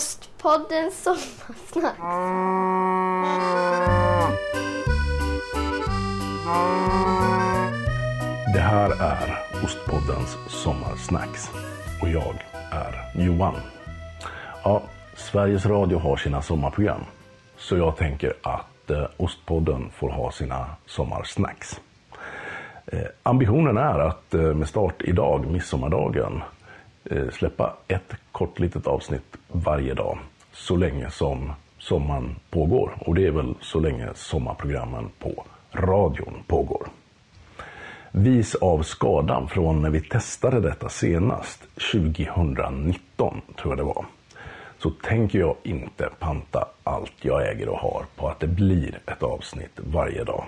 Ostpodden Sommarsnack. Det här är Ostpoddens Sommarsnacks och jag är Johan. Ja, Sveriges Radio har sina sommarprogram så jag tänker att eh, Ostpodden får ha sina sommarsnacks. Eh, ambitionen är att eh, med start idag, midsommardagen, Eh, släppa ett kort litet avsnitt varje dag så länge som sommaren pågår. Och det är väl så länge sommarprogrammen på radion pågår. Vis av skadan från när vi testade detta senast, 2019 tror jag det var, så tänker jag inte panta allt jag äger och har på att det blir ett avsnitt varje dag.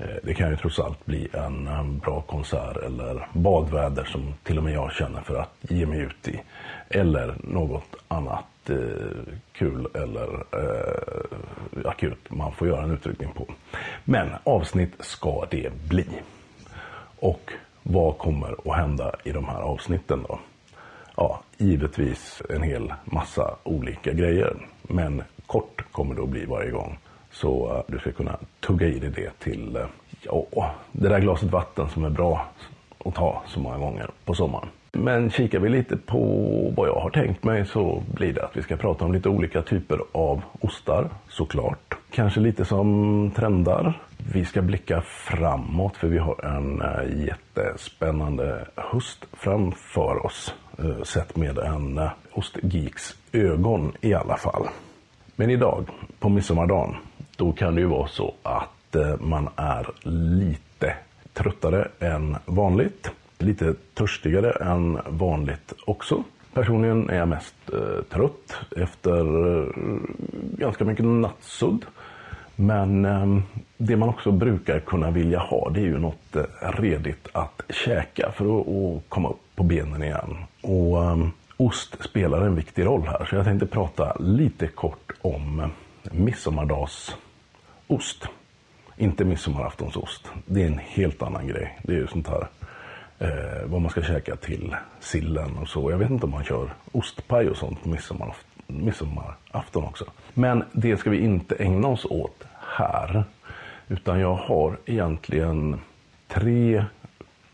Eh, det kan ju trots allt bli en bra konsert eller badväder som till och med jag känner för att ge mig ut i. Eller något annat eh, kul eller eh, akut man får göra en utryckning på. Men avsnitt ska det bli. Och vad kommer att hända i de här avsnitten då? Ja, givetvis en hel massa olika grejer. Men kort kommer det att bli varje gång. Så eh, du ska kunna tugga i dig det till eh, ja, det där glaset vatten som är bra att ta så många gånger på sommaren. Men kikar vi lite på vad jag har tänkt mig så blir det att vi ska prata om lite olika typer av ostar såklart. Kanske lite som trendar. Vi ska blicka framåt för vi har en eh, jättespännande höst framför oss. Sett med en ostgeeks ögon i alla fall. Men idag, på midsommardagen, då kan det ju vara så att eh, man är lite tröttare än vanligt. Lite törstigare än vanligt också. Personligen är jag mest eh, trött efter eh, ganska mycket nattsudd. Men eh, det man också brukar kunna vilja ha det är ju något eh, redigt att käka för att, att komma upp på benen igen. Och eh, ost spelar en viktig roll här så jag tänkte prata lite kort om eh, Ost, Inte midsommaraftonsost. Det är en helt annan grej. Det är ju sånt här eh, vad man ska käka till sillen och så. Jag vet inte om man kör ostpaj och sånt på midsommarafton, midsommarafton också. Men det ska vi inte ägna oss åt här. Utan jag har egentligen tre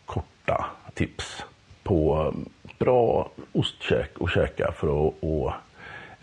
korta tips på bra ostkäk och käka för att, att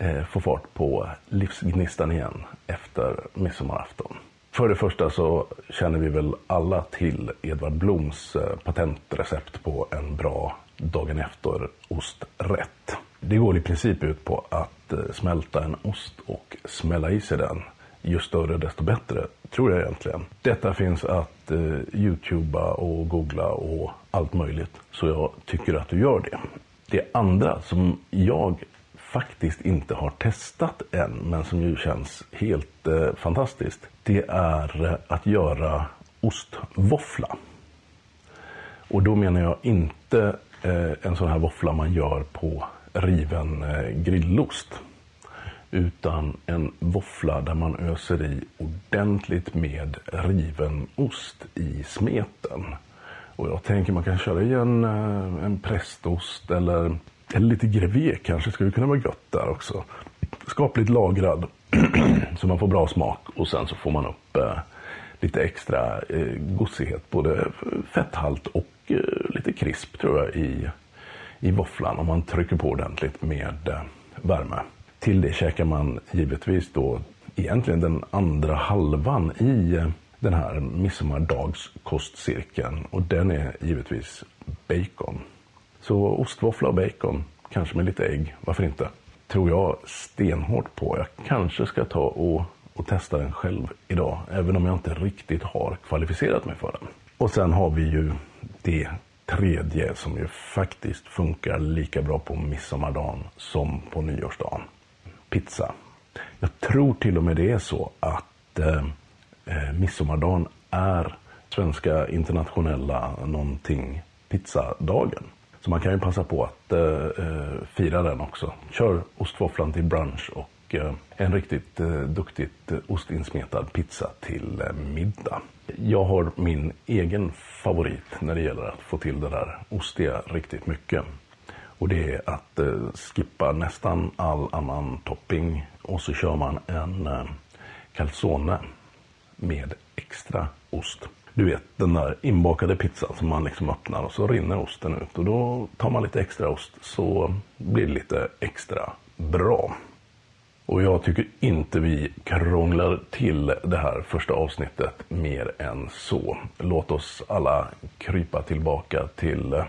Eh, få fart på livsgnistan igen efter midsommarafton. För det första så känner vi väl alla till Edvard Bloms eh, patentrecept på en bra dagen efter osträtt. Det går i princip ut på att eh, smälta en ost och smälla i sig den. Ju större desto bättre, tror jag egentligen. Detta finns att eh, youtuba och googla och allt möjligt. Så jag tycker att du gör det. Det andra som jag faktiskt inte har testat än, men som ju känns helt eh, fantastiskt. Det är eh, att göra ostvåffla. Och då menar jag inte eh, en sån här våffla man gör på riven eh, grillost. Utan en våffla där man öser i ordentligt med riven ost i smeten. Och jag tänker man kan köra i en, eh, en prästost eller, eller lite grevé kanske skulle kunna vara gött där också. Skapligt lagrad så man får bra smak och sen så får man upp eh, lite extra eh, gossighet, både fetthalt och eh, lite krisp tror jag i, i våfflan om man trycker på ordentligt med eh, värme. Till det käkar man givetvis då egentligen den andra halvan i eh, den här midsommardags-kostcirkeln och den är givetvis bacon. Så ostvåffla och bacon, kanske med lite ägg, varför inte? Tror jag stenhårt på. Jag kanske ska ta och, och testa den själv idag, även om jag inte riktigt har kvalificerat mig för den. Och sen har vi ju det tredje som ju faktiskt funkar lika bra på midsommardagen som på nyårsdagen. Pizza. Jag tror till och med det är så att eh, eh midsommardagen är svenska internationella någonting pizzadagen. Så man kan ju passa på att eh, eh fira den också. Kör ostvåfflan till brunch och eh, en riktigt eh, duktigt eh, ostinsmetad pizza till eh, middag. Jag har min egen favorit när det gäller att få till det där ostiga riktigt mycket. Och det är att eh, skippa nästan all annan topping och så kör man en eh, calzone med extra ost. Du vet den där inbakade pizzan som man liksom öppnar och så rinner osten ut. Och då tar man lite extra ost så blir det lite extra bra. Och jag tycker inte vi krånglar till det här första avsnittet mer än så. Låt oss alla krypa tillbaka till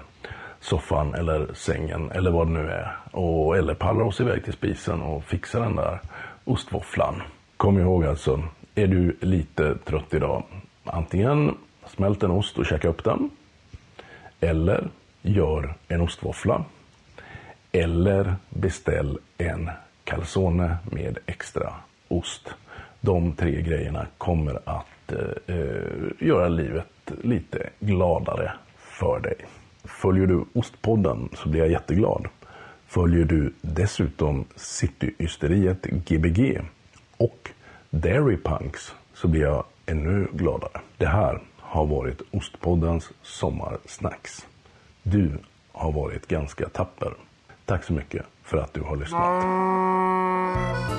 soffan eller sängen eller vad det nu är. Och, eller pallra oss iväg till spisen och fixa den där ostvåfflan. Kom ihåg alltså, är du lite trött idag, antingen smält en ost och käka upp den. Eller gör en ostvåffla. Eller beställ en calzone med extra ost. De tre grejerna kommer att eh, eh, göra livet lite gladare för dig. Följer du Ostpodden så blir jag jätteglad. Följer du dessutom Cityysteriet Gbg och Dairy Punks så blir jag ännu gladare. Det här har varit Ostpoddens sommarsnacks. Du har varit ganska tapper. Tack så mycket för att du har lyssnat.